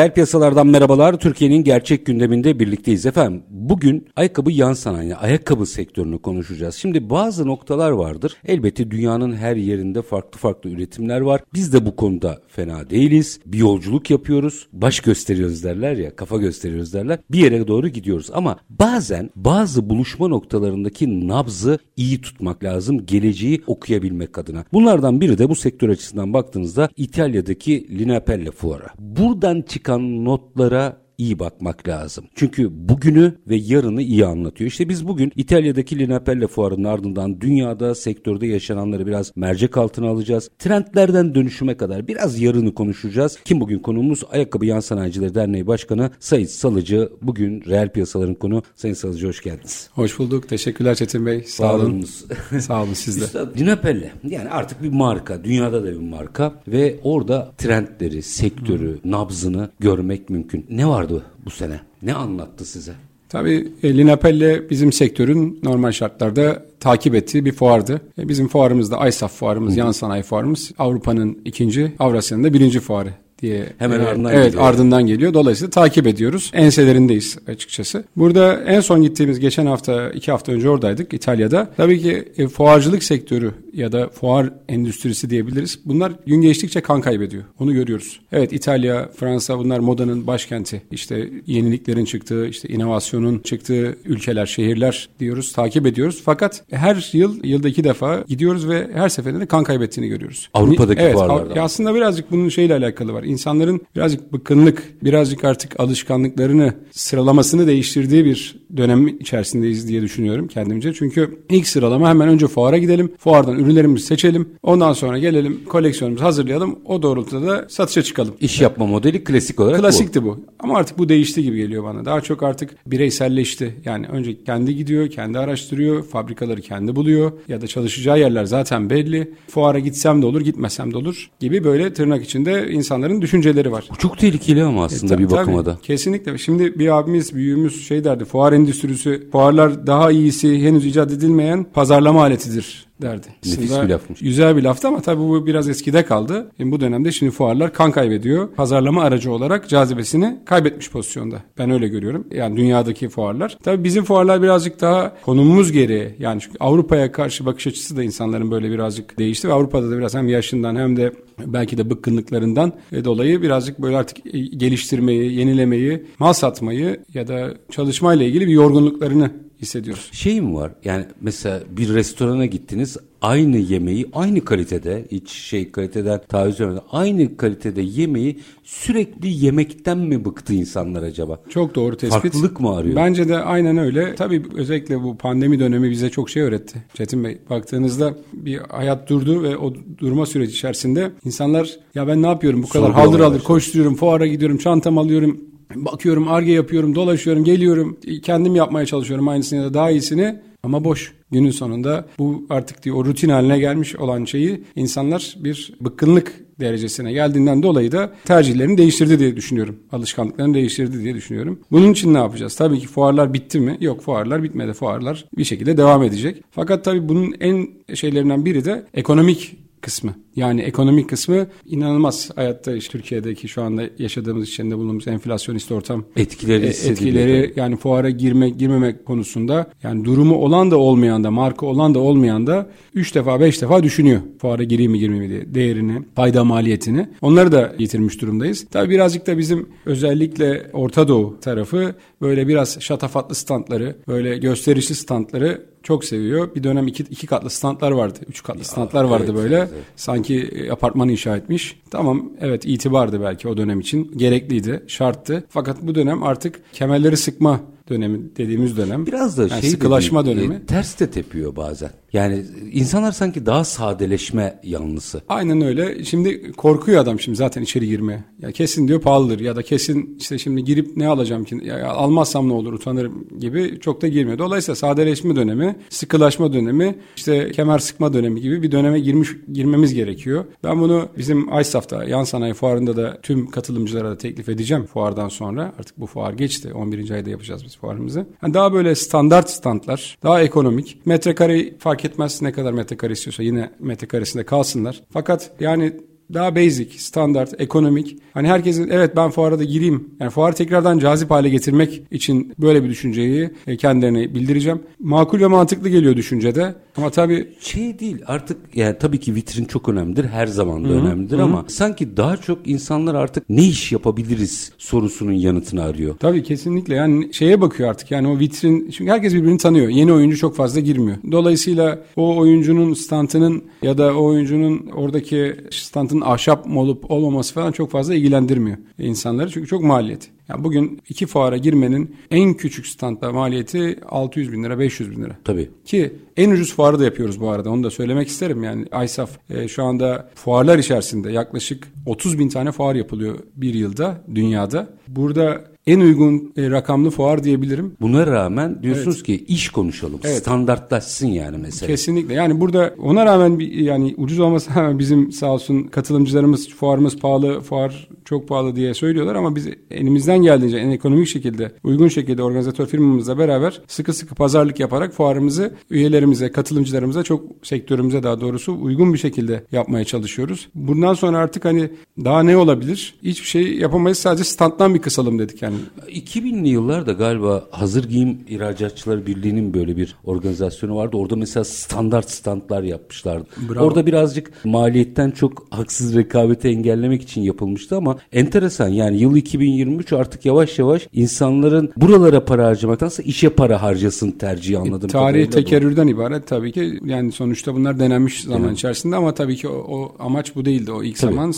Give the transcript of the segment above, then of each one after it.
Reel piyasalardan merhabalar. Türkiye'nin gerçek gündeminde birlikteyiz efendim. Bugün ayakkabı yan sanayi, ayakkabı sektörünü konuşacağız. Şimdi bazı noktalar vardır. Elbette dünyanın her yerinde farklı farklı üretimler var. Biz de bu konuda fena değiliz. Bir yolculuk yapıyoruz. Baş gösteriyoruz derler ya, kafa gösteriyoruz derler. Bir yere doğru gidiyoruz ama bazen bazı buluşma noktalarındaki nabzı iyi tutmak lazım. Geleceği okuyabilmek adına. Bunlardan biri de bu sektör açısından baktığınızda İtalya'daki Linapelle fuarı. Buradan çıkan notlara iyi bakmak lazım. Çünkü bugünü ve yarını iyi anlatıyor. İşte biz bugün İtalya'daki Linapelle fuarının ardından dünyada sektörde yaşananları biraz mercek altına alacağız. Trendlerden dönüşüme kadar biraz yarını konuşacağız. Kim bugün konuğumuz Ayakkabı Yan Sanayicileri Derneği Başkanı Sayit Salıcı. Bugün reel piyasaların konu. Sayın Salıcı hoş geldiniz. Hoş bulduk. Teşekkürler Çetin Bey. Sağ olun. Sağ olun siz de. Üstad, Linapelle yani artık bir marka. Dünyada da bir marka ve orada trendleri, sektörü, nabzını görmek mümkün. Ne vardı bu sene? Ne anlattı size? Tabii e, Linapelle bizim sektörün normal şartlarda takip ettiği bir fuardı. E, bizim fuarımız da ISAF fuarımız, yan sanayi fuarımız. Avrupa'nın ikinci, Avrasya'nın da birinci fuarı diye. Hemen e, ardından Evet geliyor. ardından geliyor. Dolayısıyla takip ediyoruz. Enselerindeyiz açıkçası. Burada en son gittiğimiz geçen hafta iki hafta önce oradaydık İtalya'da. Tabii ki e, fuarcılık sektörü ya da fuar endüstrisi diyebiliriz. Bunlar gün geçtikçe kan kaybediyor. Onu görüyoruz. Evet İtalya, Fransa bunlar modanın başkenti. İşte yeniliklerin çıktığı, işte inovasyonun çıktığı ülkeler, şehirler diyoruz. Takip ediyoruz. Fakat her yıl, yılda iki defa gidiyoruz ve her seferinde de kan kaybettiğini görüyoruz. Avrupa'daki evet, fuarlarda. Aslında birazcık bunun şeyle alakalı var. İnsanların birazcık bıkkınlık, birazcık artık alışkanlıklarını, sıralamasını değiştirdiği bir dönem içerisindeyiz diye düşünüyorum kendimce. Çünkü ilk sıralama hemen önce fuara gidelim. Fuardan ürünlerimizi seçelim. Ondan sonra gelelim koleksiyonumuzu hazırlayalım. O doğrultuda da satışa çıkalım. İş yapma modeli klasik olarak bu. Klasikti bu. Ama artık bu değişti gibi geliyor bana. Daha çok artık bireyselleşti. Yani önce kendi gidiyor, kendi araştırıyor, fabrikaları kendi buluyor ya da çalışacağı yerler zaten belli. Fuara gitsem de olur, gitmesem de olur gibi böyle tırnak içinde insanların düşünceleri var. Bu çok tehlikeli ama aslında E, bir tabii, bakıma da. Kesinlikle. Şimdi bir abimiz, büyüğümüz şey derdi. Fuar endüstrisi, fuarlar daha iyisi henüz icat edilmeyen pazarlama aletidir derdi. Nefis Aslında bir lafmış. Güzel bir laftı ama tabii bu biraz eskide kaldı. Şimdi bu dönemde şimdi fuarlar kan kaybediyor. Pazarlama aracı olarak cazibesini kaybetmiş pozisyonda. Ben öyle görüyorum. Yani dünyadaki fuarlar. Tabii bizim fuarlar birazcık daha konumumuz gereği. Yani çünkü Avrupa'ya karşı bakış açısı da insanların böyle birazcık değişti ve Avrupa'da da biraz hem yaşından hem de belki de bıkkınlıklarından e, dolayı birazcık böyle artık e, geliştirmeyi, yenilemeyi, mal satmayı ya da çalışmayla ilgili bir yorgunluklarını hissediyoruz. Şey mi var? Yani mesela bir restorana gittiniz aynı yemeği aynı kalitede hiç şey kaliteden taviz vermeden aynı kalitede yemeği sürekli yemekten mi bıktı insanlar acaba? Çok doğru tespit. Farklılık mı arıyor? Bence de aynen öyle. Tabii özellikle bu pandemi dönemi bize çok şey öğretti. Çetin Bey baktığınızda bir hayat durdu ve o durma süreci içerisinde insanlar ya ben ne yapıyorum bu kadar Sorgulamaya haldır haldır koşturuyorum, fuara gidiyorum, çantamı alıyorum. Bakıyorum, arge yapıyorum, dolaşıyorum, geliyorum. Kendim yapmaya çalışıyorum aynısını ya da daha iyisini ama boş. Günün sonunda bu artık diyor, o rutin haline gelmiş olan şeyi insanlar bir bıkkınlık derecesine geldiğinden dolayı da tercihlerini değiştirdi diye düşünüyorum. Alışkanlıklarını değiştirdi diye düşünüyorum. Bunun için ne yapacağız? Tabii ki fuarlar bitti mi? Yok fuarlar bitmedi. Fuarlar bir şekilde devam edecek. Fakat tabii bunun en şeylerinden biri de ekonomik kısmı. Yani ekonomik kısmı inanılmaz hayatta işte Türkiye'deki şu anda yaşadığımız içinde bulunduğumuz enflasyonist ortam Etkileri e, etkileri yani fuara girmek girmemek konusunda yani durumu olan da olmayan da marka olan da olmayan da 3 defa 5 defa düşünüyor. Fuara gireyim mi girmeyeyim mi diye değerini, fayda maliyetini. Onları da yitirmiş durumdayız. Tabii birazcık da bizim özellikle Orta Doğu tarafı böyle biraz şatafatlı standları, böyle gösterişli standları çok seviyor. Bir dönem iki, iki katlı standlar vardı. Üç katlı standlar vardı evet, böyle. evet, evet. Sanki sanki apartman inşa etmiş. Tamam evet itibardı belki o dönem için. Gerekliydi, şarttı. Fakat bu dönem artık kemerleri sıkma dönemi dediğimiz dönem. Biraz da yani şey sıkılaşma dediğim, dönemi. e, ters de tepiyor bazen. Yani insanlar sanki daha sadeleşme yanlısı. Aynen öyle. Şimdi korkuyor adam şimdi zaten içeri girmeye. Ya kesin diyor pahalıdır ya da kesin işte şimdi girip ne alacağım ki ya almazsam ne olur utanırım gibi çok da girmiyor. Dolayısıyla sadeleşme dönemi, sıkılaşma dönemi, işte kemer sıkma dönemi gibi bir döneme girmiş girmemiz gerekiyor. Ben bunu bizim ISAF'ta yan sanayi fuarında da tüm katılımcılara da teklif edeceğim fuardan sonra. Artık bu fuar geçti. 11. ayda yapacağız biz fuarımızı. Yani daha böyle standart standlar, daha ekonomik. Metrekare fark etmez ne kadar metrekare istiyorsa yine metrekaresinde kalsınlar. Fakat yani daha basic, standart, ekonomik. Hani herkesin evet ben fuara da gireyim. Yani fuarı tekrardan cazip hale getirmek için böyle bir düşünceyi e, kendilerine bildireceğim. Makul ve mantıklı geliyor düşüncede. Ama tabii Şey değil artık yani tabii ki vitrin çok önemlidir her zaman da önemlidir ama sanki daha çok insanlar artık ne iş yapabiliriz sorusunun yanıtını arıyor. Tabii kesinlikle yani şeye bakıyor artık yani o vitrin çünkü herkes birbirini tanıyor. Yeni oyuncu çok fazla girmiyor. Dolayısıyla o oyuncunun stantının ya da o oyuncunun oradaki stantının ahşap olup olmaması falan çok fazla ilgilendirmiyor insanları çünkü çok maliyet. Yani bugün iki fuara girmenin en küçük standta maliyeti 600 bin lira 500 bin lira. Tabii. Ki en ucuz fuarı da yapıyoruz bu arada onu da söylemek isterim. Yani ISAF e, şu anda fuarlar içerisinde yaklaşık 30 bin tane fuar yapılıyor bir yılda dünyada. Burada en uygun e, rakamlı fuar diyebilirim. Buna rağmen diyorsunuz ki iş konuşalım. Standartlaşsın yani mesela. Kesinlikle. Yani burada ona rağmen bir, yani ucuz olmasına rağmen bizim sağ olsun katılımcılarımız fuarımız pahalı, fuar çok pahalı diye söylüyorlar ama biz elimizden geldiğince en ekonomik şekilde, uygun şekilde organizatör firmamızla beraber sıkı sıkı pazarlık yaparak fuarımızı üyelerimize, katılımcılarımıza çok sektörümüze daha doğrusu uygun bir şekilde yapmaya çalışıyoruz. Bundan sonra artık hani daha ne olabilir? Hiçbir şey yapamayız. Sadece standdan bir kısalım dedik yani. 2000'li yıllarda galiba Hazır Giyim İhracatçıları Birliği'nin böyle bir organizasyonu vardı. Orada mesela standart standlar yapmışlardı. Bravo. Orada birazcık maliyetten çok haksız rekabeti engellemek için yapılmıştı ama enteresan yani yıl 2023 artık yavaş yavaş insanların buralara para harcamaktansa işe para harcasın tercihi anladım. Tarih tekerrürden ibaret tabii ki. Yani sonuçta bunlar denenmiş zaman içerisinde ama tabii ki o, o amaç bu değildi. O ilk Tabii. zaman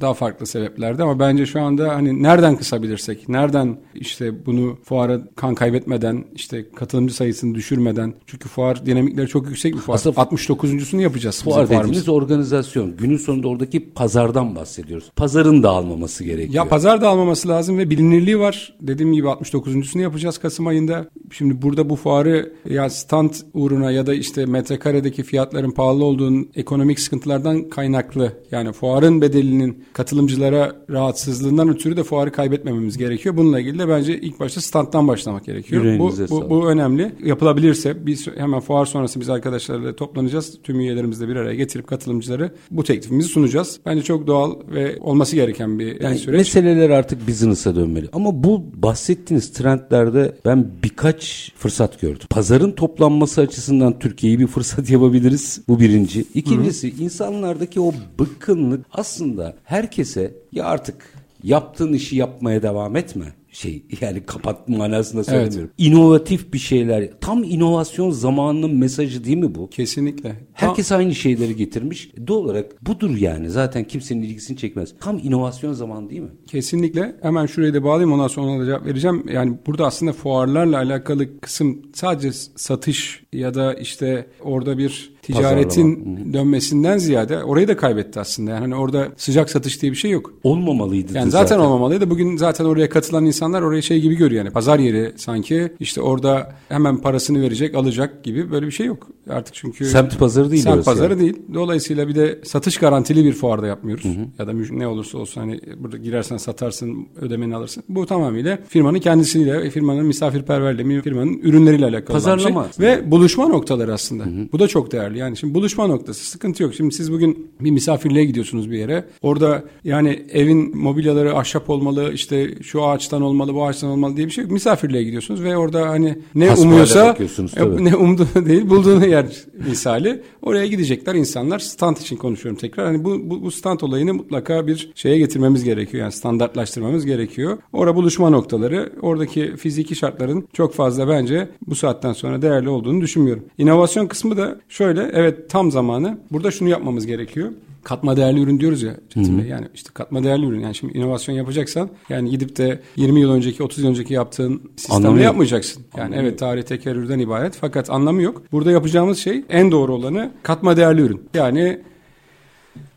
daha farklı sebeplerdi ama bence şu anda hani nereden kısabilirsek, nereden işte bunu fuara kan kaybetmeden, işte katılımcı sayısını düşürmeden çünkü fuar dinamikleri çok yüksek bir fuar. Aslında- 69.sunu yapacağız Fuar dediğimiz organizasyon. Günün sonunda oradaki pazardan bahsediyoruz. Pazarın dağılmaması gerekiyor. Ya pazar da almaması lazım ve bilinirliği var. Dediğim gibi 69.sunu yapacağız Kasım ayında. Şimdi burada bu fuarı ya stand uğruna ya da işte metrekaredeki fiyatların pahalı olduğunun ekonomik sıkıntılardan kaynaklı. Yani fuarın bedelinin katılımcılara rahatsızlığından ötürü de fuarı kaybetmememiz gerekiyor. Bununla ilgili de bence ilk başta standtan başlamak gerekiyor. Bu, Yüreğinize bu, sağlık. bu önemli. Yapılabilirse biz hemen fuar sonrası biz arkadaşlarla toplanacağız. Tüm üyelerimizle bir araya getirip katılımcıları bu teklifimizi sunacağız. Bence çok doğal ve olması gereken bir Yani süreç. meseleler artık business'a dönmeli. Ama bu bahsettiğiniz trendlerde ben birkaç fırsat gördüm. Pazarın toplanması açısından Türkiye'yi bir fırsat yapabiliriz. Bu birinci. İkincisi insanlardaki o bıkkınlık aslında herkese ya artık yaptığın işi yapmaya devam etme şey yani kapat manasında söylemiyorum. İnovatif bir şeyler. Tam inovasyon zamanının mesajı değil mi bu? Kesinlikle. Herkes aynı şeyleri getirmiş. Doğal olarak budur yani. Zaten kimsenin ilgisini çekmez. Tam inovasyon zamanı değil mi? Kesinlikle. Hemen şurayı da bağlayayım ondan sonra ona da cevap vereceğim. Yani burada aslında fuarlarla alakalı kısım sadece satış ya da işte orada bir ticaretin dönmesinden ziyade orayı da kaybetti aslında. Yani hani orada sıcak satış diye bir şey yok. Olmamalıydı. Yani zaten, olmamalıydı. Bugün zaten oraya katılan insanlar orayı şey gibi görüyor yani pazar yeri sanki işte orada hemen parasını verecek alacak gibi böyle bir şey yok. Artık çünkü Semt pazarı değil Semt pazarı yani. değil. Dolayısıyla bir de satış garantili bir fuarda yapmıyoruz. Ya da ne olursa olsun hani burada girersen satarsın ödemeni alırsın. Bu tamamıyla firmanın kendisiyle, firmanın misafirperverliği, firmanın ürünleriyle alakalı olan bir şey. Pazarlama. Ve buluşma noktaları aslında. Bu da çok değerli. Yani şimdi buluşma noktası sıkıntı yok. Şimdi siz bugün bir misafirliğe gidiyorsunuz bir yere. Orada yani evin mobilyaları ahşap olmalı, işte şu ağaçtan olmalı, bu ağaçtan olmalı diye bir şey yok. Misafirliğe gidiyorsunuz ve orada hani ne Hasbihale umuyorsa e, ne umduğunu değil bulduğunu yer misali. Oraya gidecekler insanlar. Stand için konuşuyorum tekrar. Hani bu, bu, bu stand olayını mutlaka bir şeye getirmemiz gerekiyor. Yani standartlaştırmamız gerekiyor. Orada buluşma noktaları, oradaki fiziki şartların çok fazla bence bu saatten sonra değerli olduğunu düşünmüyorum. İnovasyon kısmı da şöyle, evet tam zamanı. Burada şunu yapmamız gerekiyor. katma değerli ürün diyoruz ya Çetin Bey. Yani işte katma değerli ürün. Yani şimdi inovasyon yapacaksan yani gidip de 20 yıl önceki 30 yıl önceki yaptığın sistemle Anlamı yok. yapmayacaksın. Yani evet tarih tekerrürden ibaret fakat anlamı yok. Burada yapacağımız şey en doğru olanı katma değerli ürün. Yani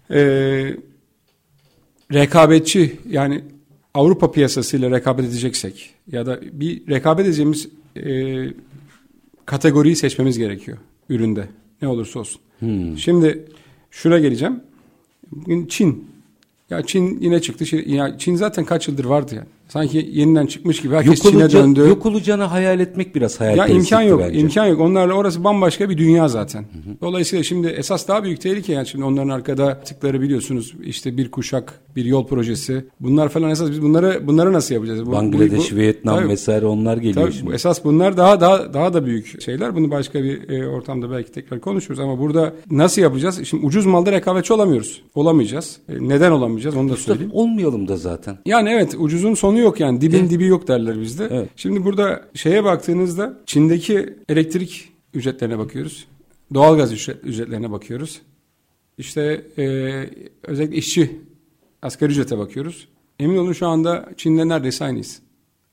eee rekabetçi yani Avrupa piyasasıyla rekabet edeceksek ya da bir rekabet edeceğimiz e, kategoriyi seçmemiz gerekiyor üründe ne olursa olsun. Şimdi şuna geleceğim. Bugün Çin. Ya Çin yine çıktı. Çin, ya Çin zaten kaç yıldır vardı yani. Sanki yeniden çıkmış gibi herkes Yok, Çin'e döndü. yok olacağını hayal etmek biraz hayal Ya imkan yok, bence. imkan yok. Onlarla orası bambaşka bir dünya zaten. Dolayısıyla şimdi esas daha büyük tehlike yani şimdi onların arkada tıkları biliyorsunuz işte bir kuşak, bir yol projesi. Bunlar falan esas biz bunları bunları nasıl yapacağız? Bu- bu- Bangladeş, bu- Vietnam Tabii, vesaire onlar geliyor Tabii, şimdi. bu esas bunlar daha daha daha da büyük şeyler. Bunu başka bir e, ortamda belki tekrar konuşuruz ama burada nasıl yapacağız? Şimdi ucuz malda rekabetçi olamıyoruz. Olamayacağız. E, neden olamayacağız onu da söyleyeyim. Olmayalım da zaten. Yani evet ucuzun sonu yok yani dibin dibi yok derler bizde. Evet. Şimdi burada şeye baktığınızda Çin'deki elektrik ücretlerine bakıyoruz. Doğalgaz ücret, ücretlerine bakıyoruz. İşte e, özellikle işçi asgari ücrete bakıyoruz. Emin olun şu anda Çin'de neredeyse aynıyız.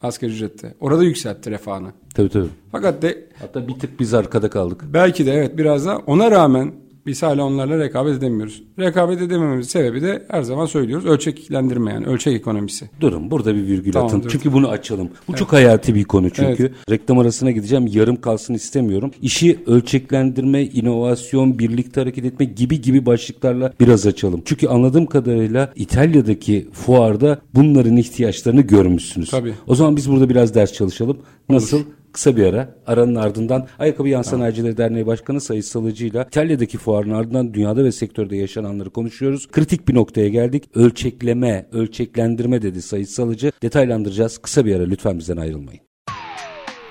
Asgari ücrette. Orada yükseltti refahını. Tabii tabii. Fakat de Hatta bir tık biz arkada kaldık. belki de evet biraz da ona rağmen biz hala onlarla rekabet edemiyoruz. Rekabet edemememizin sebebi de her zaman söylüyoruz ölçeklendirme yani ölçek ekonomisi. Durun burada bir virgül Tamam, atın. dur. Çünkü bunu açalım. Bu çok hayati bir konu çünkü. Reklam arasına gideceğim. Yarım kalsın istemiyorum. İşi ölçeklendirme, inovasyon, birlikte hareket etme gibi gibi başlıklarla biraz açalım. Çünkü anladığım kadarıyla İtalya'daki fuarda bunların ihtiyaçlarını görmüşsünüz. Tabii. O zaman biz burada biraz ders çalışalım. Nasıl? Kısa bir ara. Aranın ardından Ayakkabı Yan Sanayicileri Derneği Başkanı Sayın Salıcı'yla İtalya'daki fuarın ardından dünyada ve sektörde yaşananları konuşuyoruz. Kritik bir noktaya geldik. Ölçekleme, ölçeklendirme dedi Sayın Salıcı. Detaylandıracağız. Kısa bir ara lütfen bizden ayrılmayın.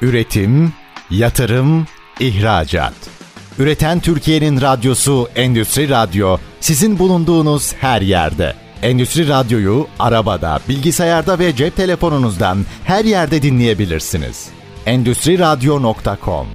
Üretim, yatırım, ihracat. Üreten Türkiye'nin radyosu Endüstri Radyo sizin bulunduğunuz her yerde. Endüstri Radyo'yu arabada, bilgisayarda ve cep telefonunuzdan her yerde dinleyebilirsiniz. Endüstri Radyo.com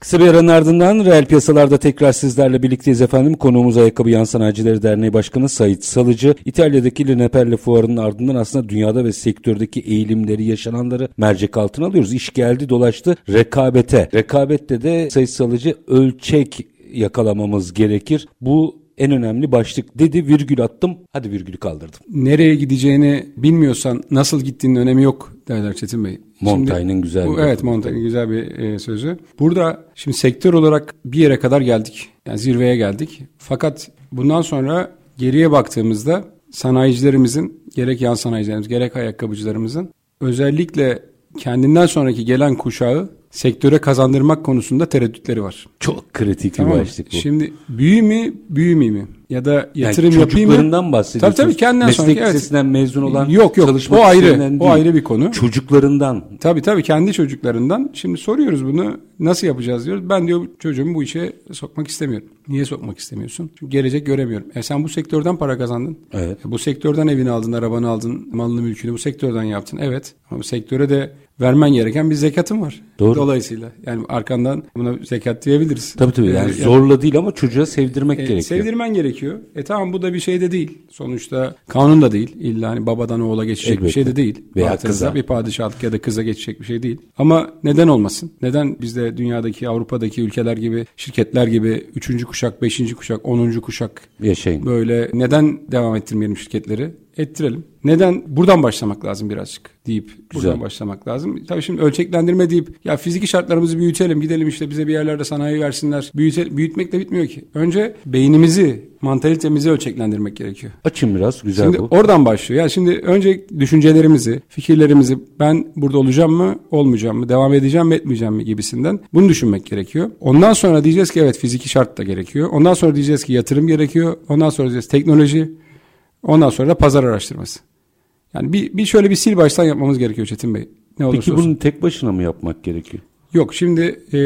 Kısa bir aranın ardından reel piyasalarda tekrar sizlerle birlikteyiz efendim. Konuğumuz Ayakkabı Yan Sanayicileri Derneği Başkanı Sait Salıcı. İtalya'daki Lineperle fuarının ardından aslında dünyada ve sektördeki eğilimleri, yaşananları mercek altına alıyoruz. İş geldi dolaştı rekabete. Rekabette de Sait Salıcı ölçek yakalamamız gerekir. Bu en önemli başlık dedi virgül attım hadi virgülü kaldırdım. Nereye gideceğini bilmiyorsan nasıl gittiğinin önemi yok derler Çetin Bey. Montaigne'in güzel bu, bir Evet. Montaigne'in güzel bir e, sözü. Burada şimdi sektör olarak bir yere kadar geldik. Yani zirveye geldik. Fakat bundan sonra geriye baktığımızda sanayicilerimizin gerek yan sanayicilerimiz gerek ayakkabıcılarımızın özellikle kendinden sonraki gelen kuşağı sektöre kazandırmak konusunda tereddütleri var. Çok kritik Tamam bir başlık bu. Şimdi büyü mü, büyümeyeyim mi? Ya da yatırım yani yapayım mı? çocuklarından bahsediyorsunuz. Tabii tabii kendinden Meslek sonraki. evet. lisesinden mezun olan Yok yok çalışmak o ayrı. isteyenden O değil. ayrı bir konu. Çocuklarından. Tabii tabii kendi çocuklarından. Şimdi soruyoruz bunu nasıl yapacağız diyoruz. Ben diyor çocuğumu bu işe sokmak istemiyorum. Niye sokmak istemiyorsun? Çünkü gelecek göremiyorum. E sen bu sektörden para kazandın. Evet. E bu sektörden evini aldın, arabanı aldın, malını mülkünü bu sektörden yaptın. Evet. Ama bu sektöre de vermen gereken bir zekatın var. Doğru. Dolayısıyla yani arkandan buna zekat diyebiliriz. Tabii tabii yani E, zorla değil ama çocuğa sevdirmek e, gerekiyor. Sevdirmen gerekiyor. E tamam bu da bir şey de değil. Sonuçta kanun da değil. İlla hani babadan oğula geçecek Elbette. bir şey de değil. Veya Baktığınızda kıza. Bir padişahlık ya da kıza geçecek bir şey değil. Ama neden olmasın? Neden bizde dünyadaki Avrupa'daki ülkeler gibi şirketler gibi 3. kuşak, 5. kuşak, 10. kuşak Yaşayın. böyle neden devam ettirmeyelim şirketleri? Ettirelim. Neden? Buradan başlamak lazım birazcık deyip buradan Güzel. başlamak lazım. Tabii şimdi ölçeklendirme deyip ya fiziki şartlarımızı büyütelim gidelim işte bize bir yerlerde sanayi versinler. Büyüte, büyütmek de bitmiyor ki. Önce beynimizi, mantalitemizi ölçeklendirmek gerekiyor. Açın biraz güzel Şimdi bu. oradan başlıyor. Yani şimdi önce düşüncelerimizi, fikirlerimizi ben burada olacağım mı, olmayacağım mı, devam edeceğim mi, etmeyeceğim mi gibisinden bunu düşünmek gerekiyor. Ondan sonra diyeceğiz ki evet fiziki şart da gerekiyor. Ondan sonra diyeceğiz ki yatırım gerekiyor. Ondan sonra diyeceğiz teknoloji. Ondan sonra da pazar araştırması. Yani bir, bir şöyle bir sil baştan yapmamız gerekiyor Çetin Bey. Ne olursa Peki olsun. bunu tek başına mı yapmak gerekiyor? Yok şimdi e,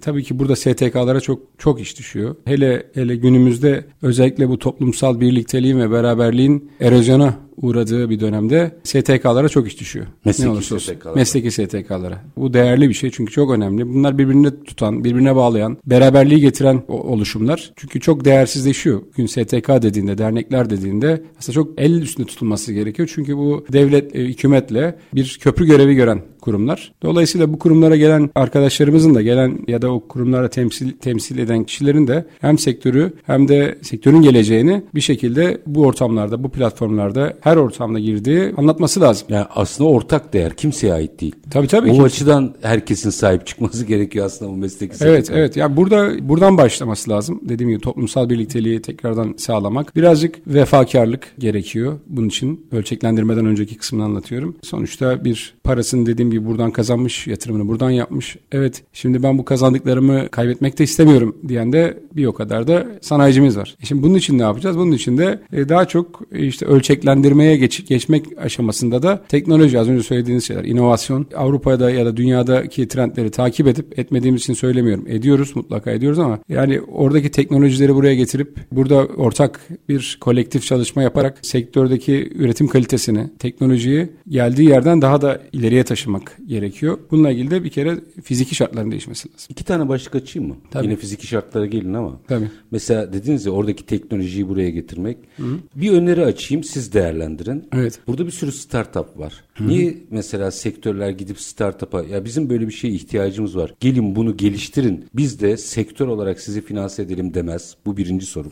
tabii ki burada STK'lara çok çok iş düşüyor. Hele hele günümüzde özellikle bu toplumsal birlikteliğin ve beraberliğin erozyona uğradığı bir dönemde STK'lara çok iş düşüyor. Mesleki ne olursa olsun. STK'lara. Mesleki STK'lara. Bu değerli bir şey çünkü çok önemli. Bunlar birbirine tutan, birbirine bağlayan, beraberliği getiren oluşumlar. Çünkü çok değersizleşiyor. Bugün STK dediğinde, dernekler dediğinde aslında çok el üstünde tutulması gerekiyor. Çünkü bu devlet, e, hükümetle bir köprü görevi gören kurumlar. Dolayısıyla bu kurumlara gelen arkadaşlarımızın da gelen ya da o kurumlara temsil temsil eden kişilerin de hem sektörü hem de sektörün geleceğini bir şekilde bu ortamlarda, bu platformlarda her ortamda girdiği anlatması lazım. Yani aslında ortak değer kimseye ait değil. Tabii tabii. o ki. açıdan herkesin sahip çıkması gerekiyor aslında bu mesleki Evet sektör. evet. Ya burada buradan başlaması lazım. Dediğim gibi toplumsal birlikteliği tekrardan sağlamak. Birazcık vefakarlık gerekiyor bunun için. Ölçeklendirmeden önceki kısmını anlatıyorum. Sonuçta bir parasını dediğim gibi buradan kazanmış, yatırımını buradan yapmış. Evet şimdi ben bu kazandıklarımı kaybetmek de istemiyorum diyen de bir o kadar da sanayicimiz var. E şimdi bunun için ne yapacağız? Bunun için de e, daha çok e, işte ölçeklendirmeye geç, geçmek aşamasında da teknoloji az önce söylediğiniz şeyler, inovasyon Avrupa'da ya da dünyadaki trendleri takip edip etmediğimiz için söylemiyorum. Ediyoruz mutlaka ediyoruz ama yani oradaki teknolojileri buraya getirip burada ortak bir kolektif çalışma yaparak sektördeki üretim kalitesini, teknolojiyi geldiği yerden daha da ileriye taşımak gerekiyor. Bununla ilgili de bir kere fiziki şartların değişmesi lazım. İki tane başlık açayım mı? Tabii. Yine fiziki şartlara gelin ama. Tabii. Mesela dediniz ya oradaki teknolojiyi buraya getirmek. Bir öneri açayım siz değerlendirin. Evet. Burada bir sürü startup var. Niye mesela sektörler gidip startup'a ya bizim böyle bir şeye ihtiyacımız var. Gelin bunu geliştirin. Biz de sektör olarak sizi finanse edelim demez. Bu birinci soru.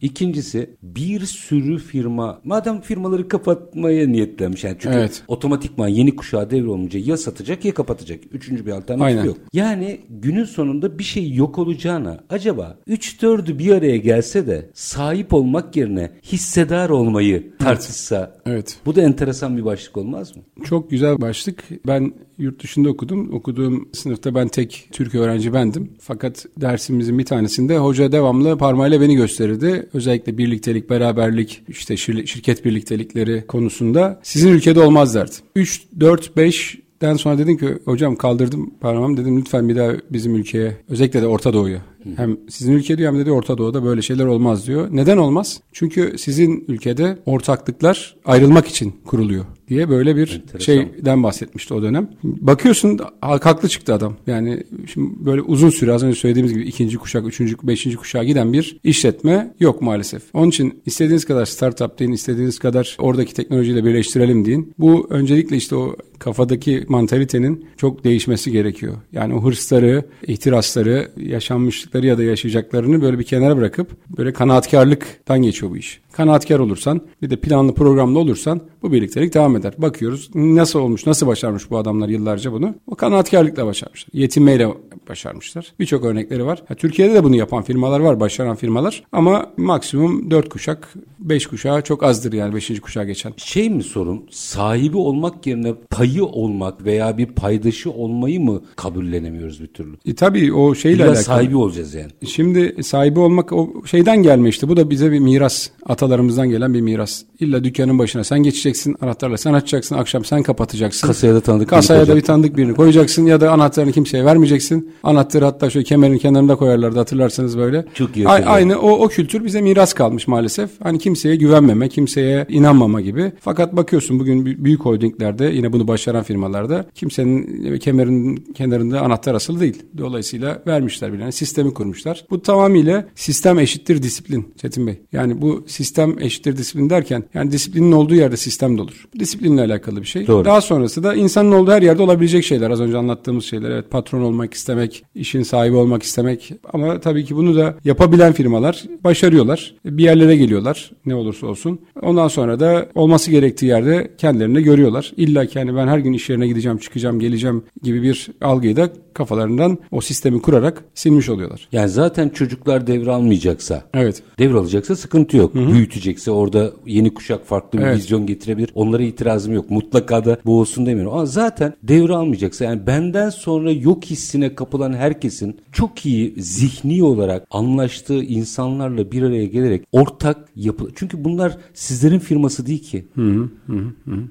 İkincisi bir sürü firma madem firmaları kapatmaya niyetlenmiş yani çünkü Evet. otomatikman yeni kuşağa devrolunca ya satacak ya kapatacak. Üçüncü bir alternatif Aynen. yok. Yani günün sonunda bir şey yok olacağına acaba 3-4'ü bir araya gelse de sahip olmak yerine hissedar olmayı tartışsa Evet. bu da enteresan bir başlık olmaz mı? Çok güzel başlık. Ben yurt dışında okudum. Okuduğum sınıfta ben tek Türk öğrenci bendim. Fakat dersimizin bir tanesinde hoca devamlı parmağıyla beni gösterirdi. Özellikle birliktelik, beraberlik, işte şir- şirket birliktelikleri konusunda sizin ülkede olmaz derdi. 3, 4, 5 Den sonra dedim ki hocam kaldırdım parmağımı dedim lütfen bir daha bizim ülkeye özellikle de Orta Doğu'ya hem sizin ülke diyor hem de diyor Orta Doğu'da böyle şeyler olmaz diyor. Neden olmaz? Çünkü sizin ülkede ortaklıklar ayrılmak için kuruluyor diye böyle bir Enteresan. şeyden bahsetmişti o dönem. Bakıyorsun hak- haklı çıktı adam. Yani şimdi böyle uzun süre az önce söylediğimiz gibi ikinci kuşak, üçüncü, beşinci kuşağa giden bir işletme yok maalesef. Onun için istediğiniz kadar startup deyin, istediğiniz kadar oradaki teknolojiyle birleştirelim deyin. Bu öncelikle işte o kafadaki mantalitenin çok değişmesi gerekiyor. Yani o hırsları, ihtirasları, yaşanmışlıkları ya da yaşayacaklarını böyle bir kenara bırakıp böyle kanaatkarlıktan geçiyor bu iş. Kanaatkar olursan bir de planlı programlı olursan bu birliktelik devam eder. Bakıyoruz nasıl olmuş, nasıl başarmış bu adamlar yıllarca bunu? O kanaatkarlıkla başarmışlar. Yetinmeyle başarmışlar. Birçok örnekleri var. Ha, Türkiye'de de bunu yapan firmalar var, başaran firmalar. Ama maksimum 4 kuşak, 5 kuşağı çok azdır yani 5. kuşağa geçen. Şey mi sorun? Sahibi olmak yerine payı olmak veya bir paydaşı olmayı mı kabullenemiyoruz bir türlü? E, tabii o şeyle İlla alakalı. sahibi olacağız yani. Şimdi sahibi olmak o şeyden gelme işte. Bu da bize bir miras. Atalarımızdan gelen bir miras. İlla dükkanın başına sen geçeceksin. Anahtarla sen açacaksın. Akşam sen kapatacaksın. Kasaya da tanıdık Kasaya da bir tanıdık birini koyacaksın ya da anahtarını kimseye vermeyeceksin. Anahtarı hatta şöyle kemerin kenarında koyarlardı hatırlarsanız böyle. Çok iyi A-. Aynı o, o kültür bize miras kalmış maalesef. Hani kimseye güvenmeme, kimseye inanmama gibi. Fakat bakıyorsun bugün bü- büyük holdinglerde yine bunu başaran firmalarda kimsenin kemerin kenarında anahtar asılı değil. Dolayısıyla vermişler bir sistemi kurmuşlar. Bu tamamıyla sistem eşittir disiplin Çetin Bey. Yani bu sistem eşittir disiplin derken yani disiplinin olduğu yerde sistem de olur. Disiplinle alakalı bir şey. Doğru. Daha sonrası da insanın olduğu her yerde olabilecek şeyler. Az önce anlattığımız şeyler. Evet patron olmak istemek, işin sahibi olmak istemek. Ama tabii ki bunu da yapabilen firmalar başarıyorlar. Bir yerlere geliyorlar ne olursa olsun. Ondan sonra da olması gerektiği yerde kendilerini görüyorlar. İlla ki hani ben her gün iş yerine gideceğim, çıkacağım, geleceğim gibi bir algıyı da kafalarından o sistemi kurarak silmiş oluyorlar. Yani zaten çocuklar devralmayacaksa, Evet. devralacaksa sıkıntı yok. Büyütecekse orada yeni kuşak farklı bir Evet. vizyon getirebilir. Onlara itirazım yok. Mutlaka da bu olsun demiyorum. Ama zaten devralmayacaksa yani benden sonra yok hissine kapılan herkesin çok iyi zihni olarak anlaştığı insanlarla bir araya gelerek ortak yapı Çünkü bunlar sizlerin firması değil ki.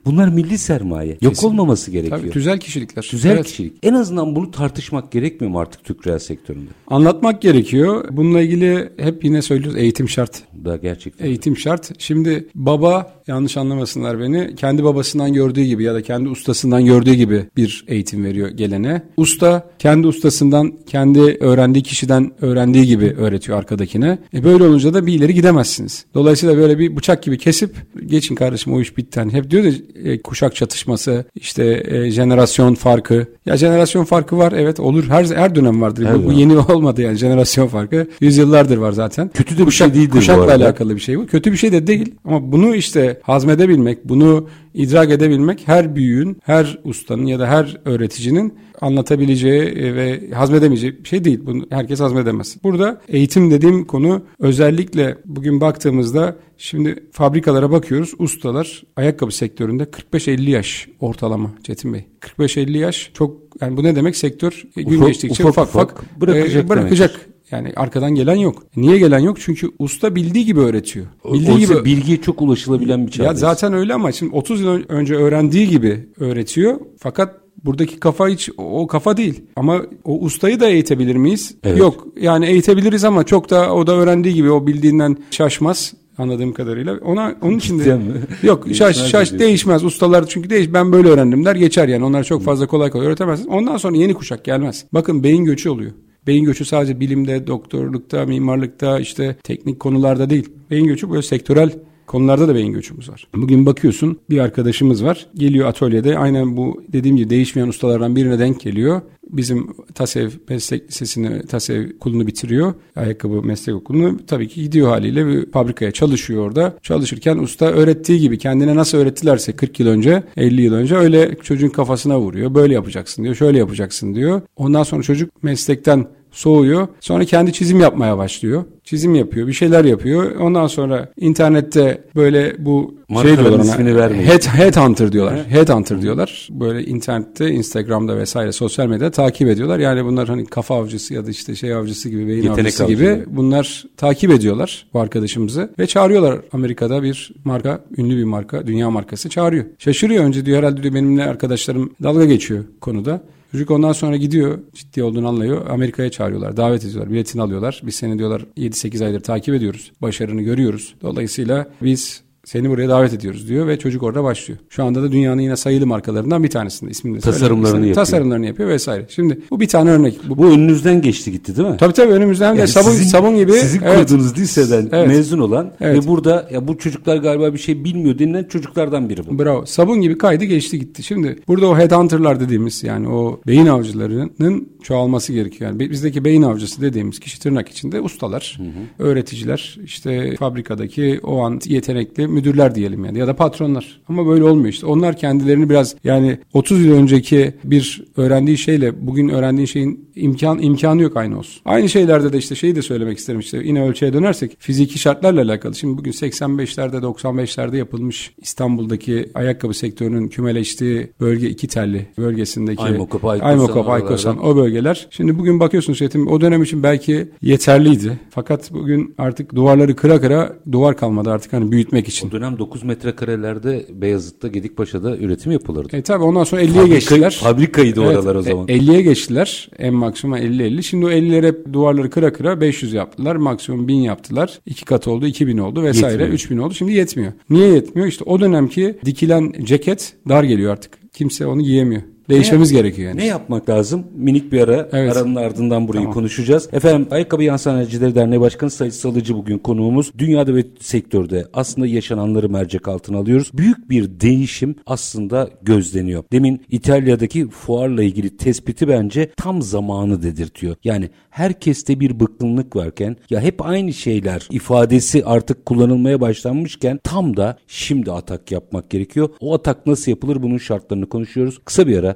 Bunlar milli sermaye. Yok Kesin. olmaması gerekiyor. Tabii güzel kişilikler. Güzel Evet. kişilik. En azından bunu tartışmak gerekmiyor mu artık Türk reel sektöründe? Anlatmak gerekiyor. Bununla ilgili hep yine söylüyoruz eğitim şart. Da gerçekten. Eğitim şart. Şimdi baba yanlış anlamasınlar beni. Kendi babasından gördüğü gibi ya da kendi ustasından gördüğü gibi bir eğitim veriyor gelene. Usta kendi ustasından, kendi öğrendiği kişiden öğrendiği gibi öğretiyor arkadakine. E böyle olunca da bir ileri gidemezsiniz. Dolayısıyla böyle bir bıçak gibi kesip geçin kardeşim o iş bitti. Hani hep diyor ya e, kuşak çatışması, işte e, jenerasyon farkı. Ya jenerasyon farkı var evet olur. Her her dönem vardır. Her bu, bu yeni olmadı yani jenerasyon farkı. Yüzyıllardır var zaten. Kötü de bir Kuşak- şey değildir bu Kuşakla arada. alakalı bir şey bu. Kötü bir şey de değil. Ama bunu işte hazmedebilmek, bunu idrak edebilmek her büyüğün, her ustanın ya da her öğreticinin anlatabileceği e, ve hazmedemeyeceği bir şey değil. Bunu herkes hazmedemez. Burada eğitim dediğim konu özellikle bugün baktığımızda şimdi fabrikalara bakıyoruz. Ustalar ayakkabı sektöründe 45-50 yaş ortalama Çetin Bey. 45-50 yaş çok yani bu ne demek? Sektör e, gün Ufak- geçtikçe ufak ufak ufak, bırakacak e, bırakacak. Yani arkadan gelen yok. Niye gelen yok? Çünkü usta bildiği gibi öğretiyor. Bildiği Oysa gibi bilgiye çok ulaşılabilen bir ya çağdayız. zaten öyle ama şimdi 30 yıl ön- önce öğrendiği gibi öğretiyor. Fakat buradaki kafa hiç o kafa değil. Ama o ustayı da eğitebilir miyiz? Evet. Yok. Yani eğitebiliriz ama çok da o da öğrendiği gibi o bildiğinden şaşmaz anladığım kadarıyla. Ona onun için de yok şaş şaş değişmez. Ustalar çünkü değiş ben böyle öğrendim der geçer yani. Onlar çok fazla kolay kolay öğretemezsiniz. Ondan sonra yeni kuşak gelmez. Bakın beyin göçü oluyor. Beyin göçü sadece bilimde, doktorlukta, mimarlıkta, işte teknik konularda değil. Beyin göçü böyle sektörel konularda da beyin göçümüz var. Bugün bakıyorsun bir arkadaşımız var. Geliyor atölyede aynen bu dediğim gibi değişmeyen ustalardan birine denk geliyor. Bizim TASEV meslek lisesini, TASEV okulunu bitiriyor. Ayakkabı meslek okulunu. Tabii ki gidiyor haliyle bir fabrikaya çalışıyor orada. Çalışırken usta öğrettiği gibi kendine nasıl öğrettilerse 40 yıl önce, 50 yıl önce öyle çocuğun kafasına vuruyor. Böyle yapacaksın diyor, şöyle yapacaksın diyor. Ondan sonra çocuk meslekten soğuyor. Sonra kendi çizim yapmaya başlıyor. Çizim yapıyor, bir şeyler yapıyor. Ondan sonra internette böyle bu şey Markaların diyorlar ona. ismini vermeyin. Head, headhunter diyorlar. Headhunter diyorlar. Böyle internette, Instagram'da vesaire sosyal medyada takip ediyorlar. Yani bunlar hani kafa avcısı ya da işte şey avcısı gibi, beyin Yetenek avcısı avcılığı. gibi bunlar takip ediyorlar bu arkadaşımızı ve çağırıyorlar. Amerika'da bir marka, ünlü bir marka, dünya markası çağırıyor. Şaşırıyor önce diyor herhalde diyor benimle arkadaşlarım dalga geçiyor konuda. Çocuk ondan sonra gidiyor ciddi olduğunu anlıyor. Amerika'ya çağırıyorlar. Davet ediyorlar. Biletini alıyorlar. Biz seni diyorlar 7-8 aydır takip ediyoruz. Başarını görüyoruz. Dolayısıyla biz seni buraya davet ediyoruz diyor ve çocuk orada başlıyor. Şu anda da dünyanın yine sayılı markalarından bir tanesinde ismini de Tasarımlarını yapıyor. Tasarımlarını yapıyor vesaire. Şimdi bu bir tane örnek. Bu, Bu önünüzden geçti gitti değil mi? tabii tabii önümüzden de Yani sabun sizin- sabun gibi. Sizin Evet. kurduğunuz liseden Evet. mezun olan Evet. ve burada ya bu çocuklar galiba bir şey bilmiyor denilen çocuklardan biri bu. Bravo. Sabun gibi kaydı geçti gitti. Şimdi burada o headhunter'lar dediğimiz yani o beyin avcılarının çoğalması gerekiyor. Yani bizdeki beyin avcısı dediğimiz kişi tırnak içinde ustalar, öğreticiler, işte fabrikadaki o an yetenekli müdürler diyelim yani ya da patronlar. Ama böyle olmuyor işte. Onlar kendilerini biraz yani 30 yıl önceki bir öğrendiği şeyle bugün öğrendiğin şeyin imkan imkanı yok aynı olsun. Aynı şeylerde de işte şeyi de söylemek isterim işte yine ölçüye dönersek fiziki şartlarla alakalı. Şimdi bugün 85'lerde 95'lerde yapılmış İstanbul'daki ayakkabı sektörünün kümeleştiği bölge iki telli bölgesindeki Aymokop, Aykosan, Aymokop. Aykosan o bölgeler. Şimdi bugün bakıyorsunuz Çetin o dönem için belki yeterliydi. Fakat bugün artık duvarları kıra kıra duvar kalmadı artık hani büyütmek için. O dönem 9 metrekarelerde Beyazıt'ta Gedikpaşa'da üretim yapılırdı. E tabi ondan sonra 50'ye Fabrika- geçtiler. fabrikaydı oralar o zaman. e, 50'ye geçtiler. En maksimum 50-50. Şimdi o 50'lere hep duvarları kıra kıra 500 yaptılar. Maksimum 1000 yaptılar. 2 kat oldu, 2000 oldu vesaire. Yetmiyor. 3000 oldu. Şimdi yetmiyor. Niye yetmiyor? İşte o dönemki dikilen ceket dar geliyor artık. Kimse onu giyemiyor. Değişmemiz gerekiyor yani. Ne yapmak lazım? Minik bir ara. Evet. Aranın ardından burayı Tamam. konuşacağız. Efendim Ayakkabı Yan Sanayicileri Derneği Başkanı Sayın Salıcı bugün konuğumuz. Dünyada ve sektörde aslında yaşananları mercek altına alıyoruz. Büyük bir değişim aslında gözleniyor. Demin İtalya'daki fuarla ilgili tespiti bence tam zamanı dedirtiyor. Yani herkeste bir bıkkınlık varken ya hep aynı şeyler ifadesi artık kullanılmaya başlanmışken tam da şimdi atak yapmak gerekiyor. O atak nasıl yapılır bunun şartlarını konuşuyoruz. Kısa bir ara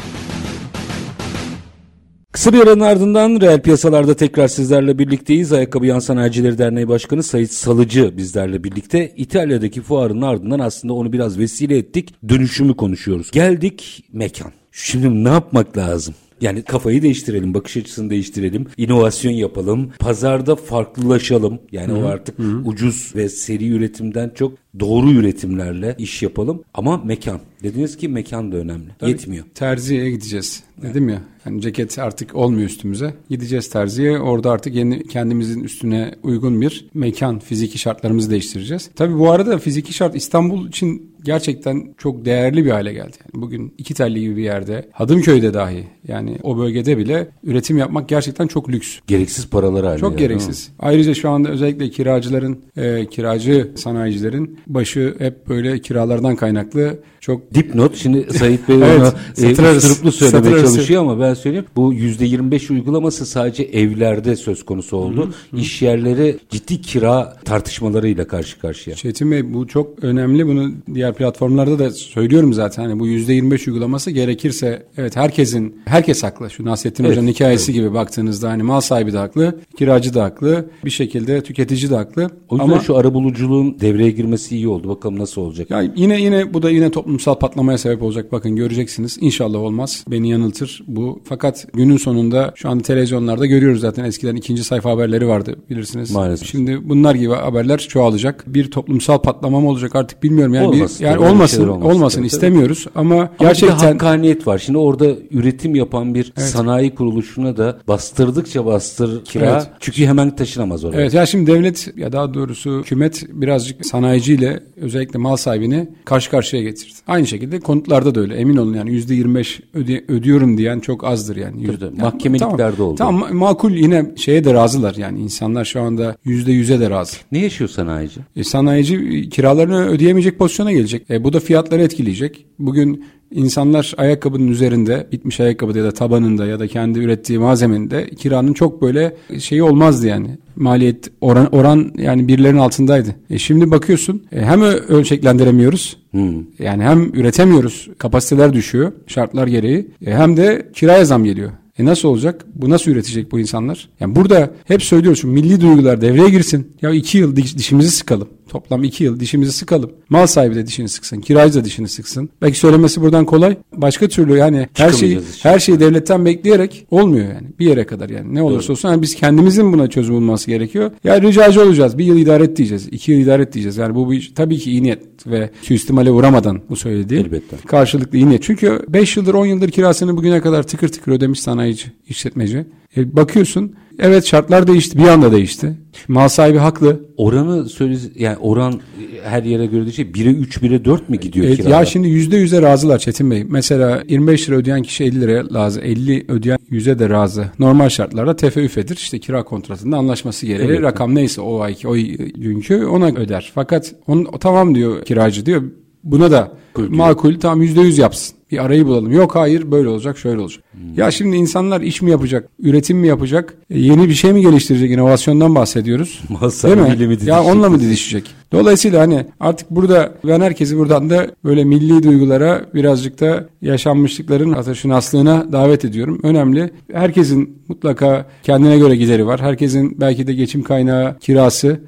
Kısa bir aranın ardından reel piyasalarda tekrar sizlerle birlikteyiz. Ayakkabı Yan Sanayicileri Derneği Başkanı Sayit Salıcı bizlerle birlikte. İtalya'daki fuarın ardından aslında onu biraz vesile ettik. Dönüşümü konuşuyoruz. Geldik mekan. Şimdi ne yapmak lazım? Yani kafayı değiştirelim, bakış açısını değiştirelim, inovasyon yapalım, pazarda farklılaşalım. Yani Hı-hı. o artık Hı-hı. ucuz ve seri üretimden çok doğru üretimlerle iş yapalım. Ama mekan. Dediniz ki mekan da önemli. Tabii, Yetmiyor. Terziye gideceğiz. Dedim ya. Yani ceket artık olmuyor üstümüze. Gideceğiz terziye. Orada artık yeni kendimizin üstüne uygun bir mekan, fiziki şartlarımızı değiştireceğiz. Tabii bu arada fiziki şart İstanbul için gerçekten çok değerli bir hale geldi. Yani bugün iki telli gibi bir yerde, Hadımköy'de dahi yani o bölgede bile üretim yapmak gerçekten çok lüks. Gereksiz paralar haline. Çok gereksiz. Ayrıca şu anda özellikle kiracıların, e, kiracı sanayicilerin başı hep böyle kiralardan kaynaklı çok dipnot. Şimdi Sayit Bey evet, onu e, söylemeye satırarız. çalışıyor ama ben söyleyeyim. Bu %25 uygulaması sadece evlerde söz konusu oldu. Hı hı. İş yerleri ciddi kira tartışmalarıyla karşı karşıya. Çetin Bey bu çok önemli. Bunu diğer platformlarda da söylüyorum zaten. Hani bu %25 uygulaması gerekirse evet herkesin herkes haklı. Şu Nasrettin evet, Hoca'nın hikayesi evet. gibi baktığınızda hani mal sahibi de haklı, kiracı da haklı, bir şekilde tüketici de haklı. O yüzden ama şu arabuluculuğun devreye girmesi iyi oldu. Bakalım nasıl olacak. Ya yine yine bu da yine toplumsal patlamaya sebep olacak. Bakın göreceksiniz. İnşallah olmaz. Beni yanıltır bu. Fakat günün sonunda şu anda televizyonlarda görüyoruz zaten. Eskiden ikinci sayfa haberleri vardı bilirsiniz. Maalesef. Şimdi bunlar gibi haberler çoğalacak. Bir toplumsal patlama mı olacak artık bilmiyorum. Yani olmasın. Yani olmasın. Olmasın, olmasın istemiyoruz ama, ama gerçekten bir hakkaniyet var. Şimdi orada üretim yapan bir evet. sanayi kuruluşuna da bastırdıkça bastır kira. Evet. Çünkü hemen taşınamaz oraya. Evet ya şimdi devlet ya daha doğrusu hükümet birazcık sanayiciyle özellikle mal sahibini karşı karşıya getirdi. Aynı şekilde konutlarda da öyle. Emin olun yani %25 öde, ödüyorum diyen çok azdır yani. Yüzde, yani mahkemeliklerde tamam, oldu. Tamam makul yine şeye de razılar yani insanlar şu anda %100'e de razı. Ne yaşıyor sanayici? E, sanayici kiralarını ödeyemeyecek pozisyona gelecek. E, bu da fiyatları etkileyecek. Bugün İnsanlar ayakkabının üzerinde bitmiş ayakkabı ya da tabanında ya da kendi ürettiği malzemende kiranın çok böyle şeyi olmazdı yani. Maliyet oran, oran yani birilerinin altındaydı. E şimdi bakıyorsun e, hem ölçeklendiremiyoruz hmm. yani hem üretemiyoruz kapasiteler düşüyor şartlar gereği e, hem de kiraya zam geliyor. E nasıl olacak? Bu nasıl üretecek bu insanlar? Yani burada hep söylüyoruz şu milli duygular devreye girsin. Ya iki yıl diş, dişimizi sıkalım. Toplam iki yıl dişimizi sıkalım. Mal sahibi de dişini sıksın. Kiracı da dişini sıksın. Belki söylemesi buradan kolay. Başka türlü yani her şeyi her şeyi devletten bekleyerek olmuyor yani. Bir yere kadar yani. Ne olursa Doğru. olsun yani biz kendimizin buna çözüm bulması gerekiyor. Ya ricacı olacağız. Bir yıl idare et diyeceğiz. iki yıl idare et diyeceğiz. Yani bu bir, tabii ki iyi niyet ve suistimale uğramadan bu söylediği. Elbette. Karşılıklı iyi niyet. Çünkü 5 yıldır 10 yıldır kirasını bugüne kadar tıkır tıkır ödemiş sanayici, işletmeci. E, bakıyorsun Evet şartlar değişti. Bir anda değişti. Mal sahibi haklı. Oranı söyle yani oran her yere göre değişiyor. 1'e 3, 1'e 4 mi gidiyor evet, kirada? Ya şimdi %100'e razılar Çetin Bey. Mesela 25 lira ödeyen kişi 50 liraya razı. 50 ödeyen 100'e de razı. Normal şartlarda tefeüfedir. İşte kira kontratında anlaşması gereği evet. rakam neyse o ayki o günkü ona öder. Fakat on, tamam diyor kiracı diyor. Buna da Makul, makul tamam %100 yapsın. Bir arayı bulalım. Yok hayır böyle olacak şöyle olacak. Hmm. Ya şimdi insanlar iş mi yapacak? Üretim mi yapacak? E, yeni bir şey mi geliştirecek? İnovasyondan bahsediyoruz. Masa Değil mi? Ya onunla mı didişecek? Dolayısıyla hani artık burada ben herkesi buradan da böyle milli duygulara birazcık da yaşanmışlıkların aslına davet ediyorum. Önemli. Herkesin mutlaka kendine göre gideri var. Herkesin belki de geçim kaynağı kirası.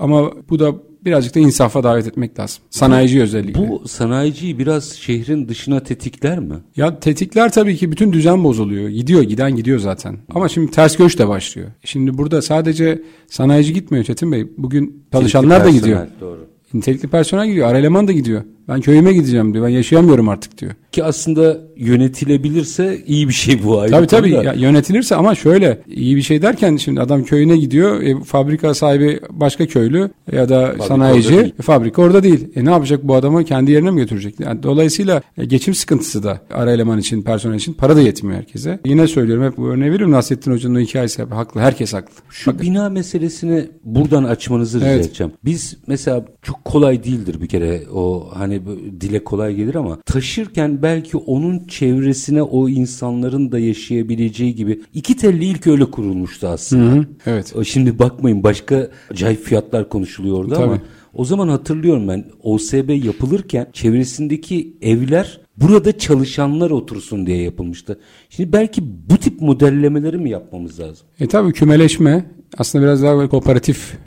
Ama bu da birazcık da insafa davet etmek lazım. Sanayici özellikle. Bu sanayiciyi biraz şehrin dışına tetikler mi? Ya tetikler tabii ki bütün düzen bozuluyor. Gidiyor giden gidiyor zaten. Ama şimdi ters göç de başlıyor. Şimdi burada sadece sanayici gitmiyor Çetin Bey. Bugün çalışanlar da gidiyor. Doğru. Nitelikli personel gidiyor. Ara eleman da gidiyor. Ben köyüme gideceğim diyor. Ben yaşayamıyorum artık diyor. Ki aslında yönetilebilirse iyi bir şey bu ayrı. Tabii tabii ya, yönetilirse ama şöyle iyi bir şey derken şimdi adam köyüne gidiyor. E, fabrika sahibi başka köylü ya da fabrika sanayici. Orada e, fabrika orada değil. E ne yapacak bu adamı kendi yerine mi götürecek? Yani dolayısıyla e, geçim sıkıntısı da ara eleman için, personel için para da yetmiyor herkese. Yine söylüyorum hep bu örneği veriyorum. Nasrettin Hoca'nın hikayesi haklı. Herkes haklı. Şu Bakın. bina meselesini buradan açmanızı rica evet. edeceğim. Biz mesela çok kolay değildir bir kere o hani dile kolay gelir ama taşırken belki onun çevresine o insanların da yaşayabileceği gibi iki telli ilk öyle kurulmuştu aslında. Hı hı, evet. Şimdi bakmayın başka acayip fiyatlar konuşuluyor orada Tabii. ama o zaman hatırlıyorum ben OSB yapılırken çevresindeki evler burada çalışanlar otursun diye yapılmıştı. Şimdi belki bu tip modellemeleri mi yapmamız lazım? E tabii kümeleşme aslında biraz daha böyle kooperatif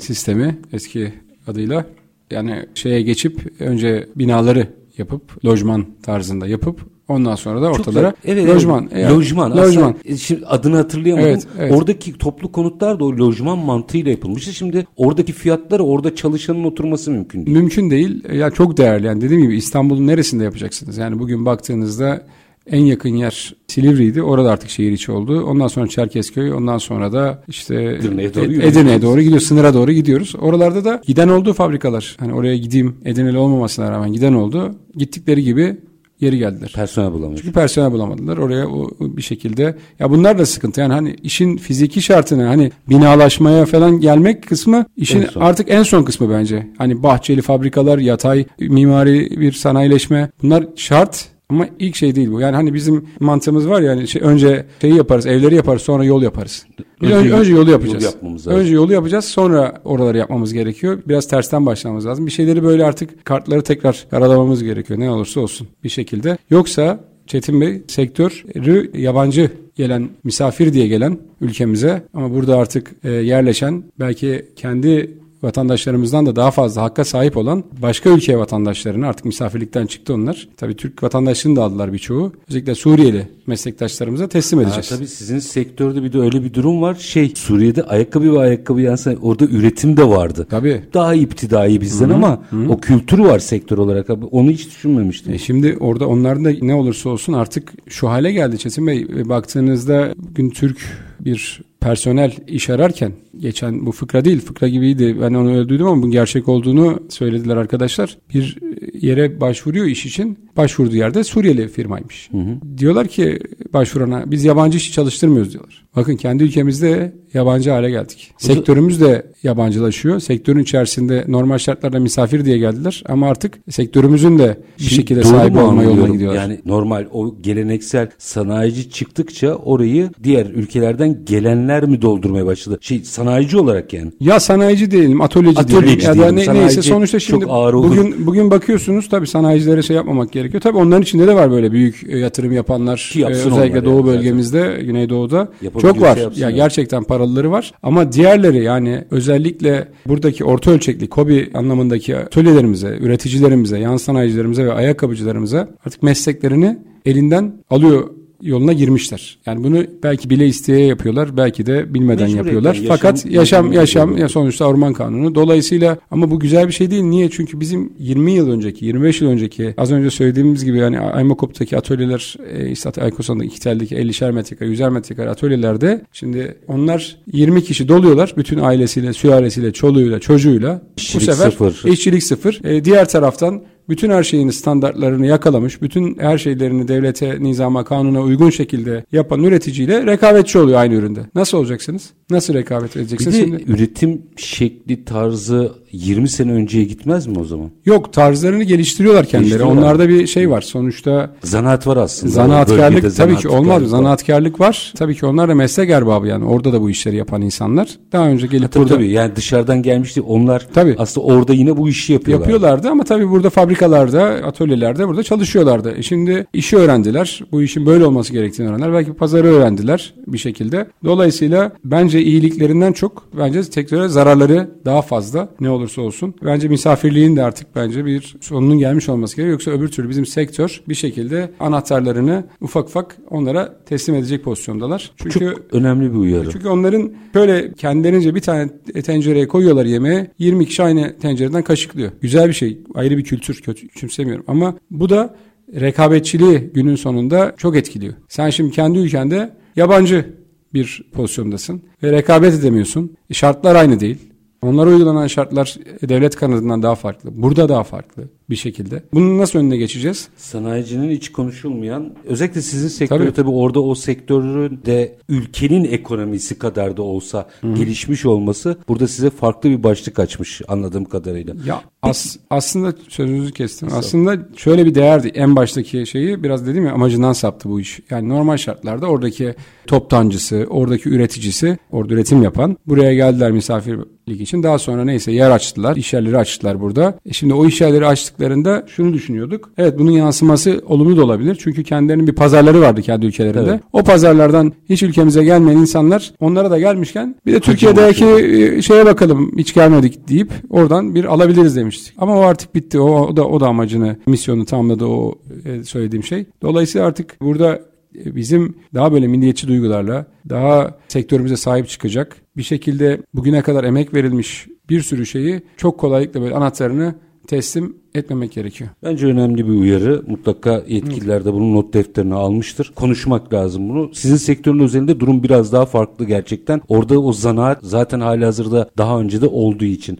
sistemi eski adıyla. Yani şeye geçip önce binaları yapıp lojman tarzında yapıp ondan sonra da ortalara Çok- evet, lojman. evet. Yani lojman. Aslında, e, şimdi adını hatırlayamadım. Evet, evet. Oradaki toplu konutlar da o lojman mantığıyla yapılmıştı. Şimdi oradaki fiyatları orada çalışanın oturması mümkün değil. Mümkün değil. Ya çok değerli. Yani dediğim gibi İstanbul'un neresinde yapacaksınız? Yani bugün baktığınızda en yakın yer Silivri'ydi. Orada artık şehir içi oldu. Ondan sonra Çerkezköy, ondan sonra da işte Edirne'ye doğru. Edirne'ye doğru gidiyor. Sınıra doğru gidiyoruz. Oralarda da giden oldu fabrikalar. Hani oraya gideyim Edirne'li olmamasına rağmen giden oldu. Gittikleri gibi geri geldiler. Personel bulamış. Çünkü personel bulamadılar. Oraya o, o bir şekilde ya bunlar da sıkıntı. Yani hani işin fiziki şartına hani binalaşmaya falan gelmek kısmı işin En son. artık en son kısmı bence. Hani bahçeli fabrikalar, yatay mimari bir sanayileşme bunlar şart ama ilk şey değil bu. Yani hani bizim mantığımız var ya hani şey, önce şeyi yaparız, evleri yaparız, sonra yol yaparız. Biz Önce önce, yol- önce yolu yol yapacağız. yapmamız lazım. önce yolu yapacağız, sonra oraları yapmamız gerekiyor. Biraz tersten başlamamız lazım. Bir şeyleri böyle artık kartları tekrar karalamamız gerekiyor. Ne olursa olsun bir şekilde. Yoksa Çetin Bey sektörü yabancı gelen misafir diye gelen ülkemize ama burada artık e, yerleşen belki kendi vatandaşlarımızdan da daha fazla hakka sahip olan başka ülke vatandaşlarını artık misafirlikten çıktı onlar. Tabii Türk vatandaşlığını da aldılar birçoğu. Özellikle Suriyeli meslektaşlarımıza teslim Ha, edeceğiz. tabii sizin sektörde bir de öyle bir durum var. Şey Suriye'de ayakkabı ve ayakkabı yansa orada üretim de vardı. Tabii. Daha iptidai bizden ama o kültür var sektör olarak. Abi. Onu hiç düşünmemiştim. E şimdi orada onların da ne olursa olsun artık şu hale geldi Çetin Bey. E, Baktığınızda bugün Türk bir personel iş ararken geçen bu fıkra değil fıkra gibiydi ben onu öyle duydum ama bunun gerçek olduğunu söylediler arkadaşlar. Bir yere başvuruyor iş için başvurduğu yerde Suriyeli firmaymış. Diyorlar ki başvurana biz yabancı işçi çalıştırmıyoruz diyorlar. Bakın kendi ülkemizde yabancı hale geldik. Sektörümüz de yabancılaşıyor. Sektörün içerisinde normal şartlarda misafir diye geldiler ama artık sektörümüzün de bir Şimdi şekilde sahibi olma yoluna gidiyorlar. Yani normal o geleneksel sanayici çıktıkça orayı diğer ülkelerden gelenler mi doldurmaya başladı? Şey sanayici olarak yani. Ya sanayici diyelim, atölyeci, Atölyeci diyelim ya da diyelim, ne, sanayici neyse sonuçta şimdi bugün bugün bakıyorsunuz tabii sanayicilere şey yapmamak gerekiyor. Tabii onların içinde de var böyle büyük e, yatırım yapanlar e, özellikle Doğu yani zaten. bölgemizde, Güneydoğu'da Yapabiliyorsa çok var. yapsın Ya yani. gerçekten paralıları var ama diğerleri yani özellikle buradaki orta ölçekli KOBİ anlamındaki atölyelerimize, üreticilerimize, yan sanayicilerimize ve ayakkabıcılarımıza artık mesleklerini elinden alıyor yoluna girmişler. Yani bunu belki bile isteye yapıyorlar, belki de bilmeden Mecburiyetten, yapıyorlar. yaşam- Fakat yaşam yaşam ya sonuçta orman kanunu. Dolayısıyla ama bu güzel bir şey değil. Niye? Çünkü bizim 20 yıl önceki, 25 yıl önceki az önce söylediğimiz gibi yani Aymokop'taki atölyeler, e, işte Aykosan'daki İkitel'deki 50'şer metrekare, 100'er metrekare atölyelerde şimdi onlar 20 kişi doluyorlar. Bütün ailesiyle, sülalesiyle, çoluğuyla, çocuğuyla. İşçilik bu sefer sıfır. işçilik sıfır. E, diğer taraftan bütün her şeyin standartlarını yakalamış, bütün her şeylerini devlete, nizama, kanuna uygun şekilde yapan üreticiyle rekabetçi oluyor aynı üründe. Nasıl olacaksınız? Nasıl rekabet Bir edeceksiniz? de Şimdi, üretim şekli tarzı 20 sene önceye gitmez mi o zaman? yok tarzlarını geliştiriyorlar kendileri. Onlarda bir şey var. Sonuçta Zanaat var aslında. Zanaatkarlık tabii ki olmaz. var. Zanaatkarlık var. Tabii ki onlar da meslek erbabı yani. Orada da bu işleri yapan insanlar. Daha önce gelip Tabii burada tabii yani dışarıdan gelmişti onlar Tabii. aslında orada yine bu işi yapıyorlar. Yapıyorlardı ama tabii burada fabrikalarda, atölyelerde burada çalışıyorlardı. E Şimdi işi öğrendiler. Bu işin böyle olması gerektiğini öğrendiler. Belki pazarı öğrendiler bir şekilde. Dolayısıyla bence iyiliklerinden çok bence sektöre zararları daha fazla ne olursa olsun. Bence misafirliğin de artık bence bir sonunun gelmiş olması gerekiyor. Yoksa öbür türlü bizim sektör bir şekilde anahtarlarını ufak ufak onlara teslim edecek pozisyondalar. Çünkü Çok önemli bir uyarı. çünkü onların şöyle kendilerince bir tane tencereye koyuyorlar yemeğe 20 kişi aynı tencereden kaşıklıyor. Güzel bir şey. Ayrı bir kültür. Kötü küçümsemiyorum. Ama bu da rekabetçiliği günün sonunda çok etkiliyor. Sen şimdi kendi ülkende yabancı bir pozisyondasın ve rekabet edemiyorsun. E, Şartlar aynı değil. Onlara uygulanan şartlar devlet kanadından daha farklı. Burada daha farklı bir şekilde. Bunun nasıl önüne geçeceğiz? Sanayicinin hiç konuşulmayan özellikle sizin sektörü Tabii. tabii. orada o sektörün de ülkenin ekonomisi kadar da olsa gelişmiş olması burada size farklı bir başlık açmış anladığım kadarıyla. Ya as, aslında sözünüzü kestim. Aslında şöyle bir değerdi. En baştaki şeyi biraz dedim ya amacından saptı bu iş. Yani normal şartlarda oradaki toptancısı, oradaki üreticisi, orada üretim yapan buraya geldiler misafirlik için. Daha sonra neyse yer açtılar, iş yerleri açtılar burada. E şimdi o iş yerleri açtık açtıklarında şunu düşünüyorduk. Evet bunun yansıması olumlu da olabilir. Çünkü kendilerinin bir pazarları vardı kendi ülkelerinde. Evet. O pazarlardan hiç ülkemize gelmeyen insanlar onlara da gelmişken bir de Türkiye'deki e, şeye bakalım hiç gelmedik deyip oradan bir alabiliriz demiştik. Ama o artık bitti. O, o da o da amacını, misyonu tamamladı o e, söylediğim şey. Dolayısıyla artık burada e, bizim daha böyle milliyetçi duygularla daha sektörümüze sahip çıkacak bir şekilde bugüne kadar emek verilmiş bir sürü şeyi çok kolaylıkla böyle anahtarını teslim etmemek gerekiyor. Bence önemli bir uyarı. Mutlaka yetkililer de bunun not defterine almıştır. Konuşmak lazım bunu. Sizin sektörün özelinde durum biraz daha farklı gerçekten. Orada o zanaat zaten hali hazırda daha önce de olduğu için.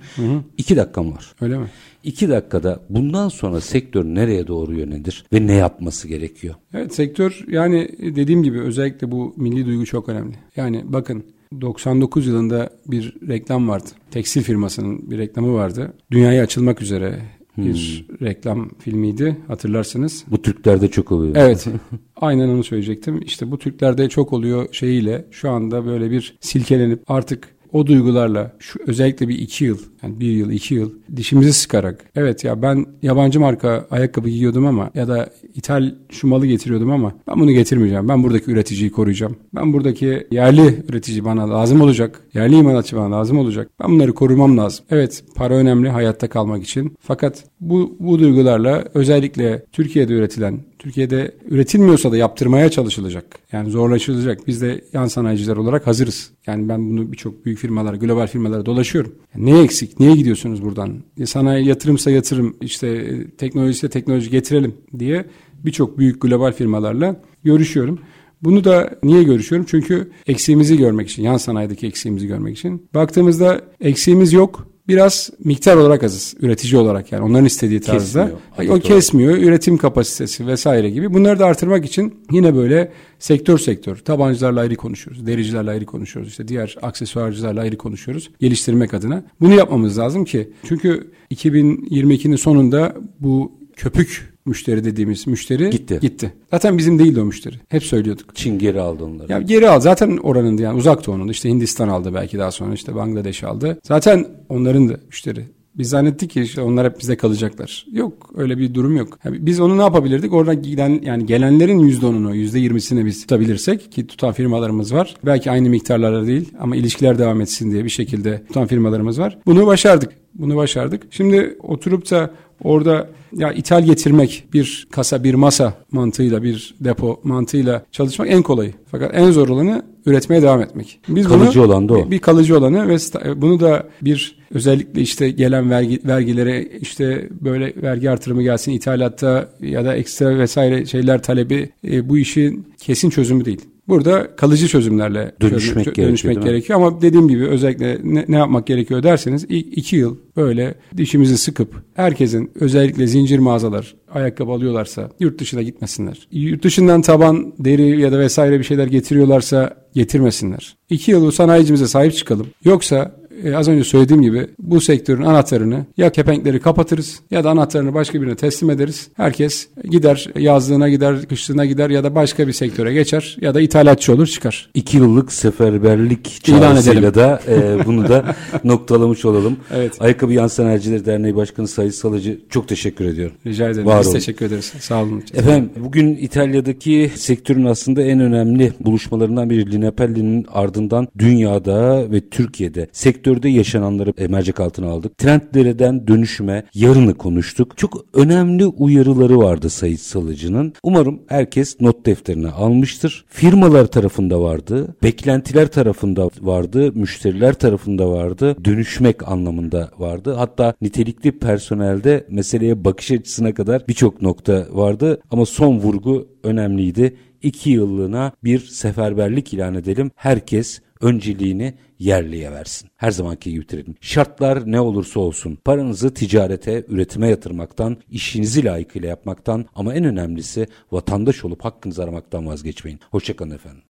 İki dakikam var. Öyle mi? İki dakikada bundan sonra sektör nereye doğru yönelir ve ne yapması gerekiyor? Evet sektör yani dediğim gibi özellikle bu milli duygu çok önemli. Yani bakın 99 yılında bir reklam vardı. Tekstil firmasının bir reklamı vardı. Dünyaya açılmak üzere bir reklam filmiydi hatırlarsınız. Bu Türklerde çok oluyor. Evet. Aynen onu söyleyecektim. İşte bu Türklerde çok oluyor şeyiyle şu anda böyle bir silkelenip artık o duygularla şu özellikle bir iki yıl yani bir yıl iki yıl dişimizi sıkarak evet ya ben yabancı marka ayakkabı giyiyordum ama ya da ithal şu malı getiriyordum ama ben bunu getirmeyeceğim. Ben buradaki üreticiyi koruyacağım. Ben buradaki yerli üretici bana lazım olacak. Yerli imalatçı bana lazım olacak. Ben bunları korumam lazım. Evet para önemli hayatta kalmak için. Fakat bu, bu duygularla özellikle Türkiye'de üretilen Türkiye'de üretilmiyorsa da yaptırmaya çalışılacak. Yani zorlaşılacak. Biz de yan sanayiciler olarak hazırız. Yani ben bunu birçok büyük firmalara, global firmalara dolaşıyorum. Yani ne eksik? Niye gidiyorsunuz buradan? E, sanayi yatırımsa yatırım, işte e, teknolojiyse teknoloji getirelim diye birçok büyük global firmalarla görüşüyorum. Bunu da niye görüşüyorum? Çünkü eksiğimizi görmek için, yan sanayideki eksiğimizi görmek için. Baktığımızda eksiğimiz yok. Biraz miktar olarak azız. Üretici olarak yani onların istediği tarzda. Kesmiyor, o olarak. kesmiyor. Üretim kapasitesi vesaire gibi. Bunları da artırmak için yine böyle sektör sektör. Tabancılarla ayrı konuşuyoruz. Dericilerle ayrı konuşuyoruz. işte diğer aksesuarcılarla ayrı konuşuyoruz. Geliştirmek adına. Bunu yapmamız lazım ki. Çünkü 2022'nin sonunda bu köpük müşteri dediğimiz müşteri Gitti. gitti. Zaten bizim değildi o müşteri. Hep söylüyorduk. Çin geri aldı onları. Ya geri al. Zaten oranın yani uzak doğunun işte Hindistan aldı belki daha sonra işte Bangladeş aldı. Zaten onların da müşteri. Biz zannettik ki işte onlar hep bize kalacaklar. Yok öyle bir durum yok. Yani biz onu ne yapabilirdik? Oradan giden yani gelenlerin %10'unu %20'sini biz tutabilirsek ki tutan firmalarımız var. Belki aynı miktarlarda değil ama ilişkiler devam etsin diye bir şekilde tutan firmalarımız var. Bunu başardık. Bunu başardık. Şimdi oturup da orada ya ithal getirmek bir kasa bir masa mantığıyla bir depo mantığıyla çalışmak en kolayı. Fakat en zor olanı üretmeye devam etmek. Biz Kalıcı bunu, olan da o. Bir kalıcı olanı ve sta- bunu da bir özellikle işte gelen vergi vergilere işte böyle vergi artırımı gelsin ithalatta ya da ekstra vesaire şeyler talebi e, bu işin kesin çözümü değil. Burada kalıcı çözümlerle Dönüşmek çözüm- gerekiyor, dönüşmek gerekiyor. Ama dediğim gibi özellikle ne, ne yapmak gerekiyor derseniz iki yıl böyle dişimizi sıkıp herkesin özellikle zincir mağazalar ayakkabı alıyorlarsa yurt dışına gitmesinler. Yurt dışından taban, deri ya da vesaire bir şeyler getiriyorlarsa getirmesinler. İki yıl bu sanayicimize sahip çıkalım. Yoksa e, az önce söylediğim gibi bu sektörün anahtarını ya kepenkleri kapatırız ya da anahtarını başka birine teslim ederiz. Herkes gider yazlığına gider, kışlığına gider ya da başka bir sektöre geçer ya da ithalatçı olur çıkar. İki yıllık seferberlik çağrısıyla da e, bunu da noktalamış olalım. Evet. Ayakkabı Yan Sanayicileri Derneği Başkanı Sayın Salıcı çok teşekkür ediyorum. Rica ederim. Var Biz olun. teşekkür ederiz. Sağ olun. Efendim bugün İtalya'daki sektörün aslında en önemli buluşmalarından biri Linapelli'nin ardından dünyada ve Türkiye'de sektörde yaşananları e, mercek altına aldık. Trendlerden dönüşüme yarını konuştuk. Çok önemli uyarıları vardı Sayit Salıcı'nın. Umarım herkes not defterine almıştır. Firmalar tarafında vardı, beklentiler tarafında vardı, müşteriler tarafında vardı, dönüşmek anlamında vardı. Hatta nitelikli personelde meseleye bakış açısına kadar birçok nokta vardı ama son vurgu önemliydi. İki yıllığına bir seferberlik ilan edelim. Herkes önceliğini yerliye versin. Her zamanki gibi bitirelim. Şartlar ne olursa olsun paranızı ticarete, üretime yatırmaktan, işinizi layıkıyla yapmaktan ama en önemlisi vatandaş olup hakkınızı aramaktan vazgeçmeyin. Hoşçakalın efendim.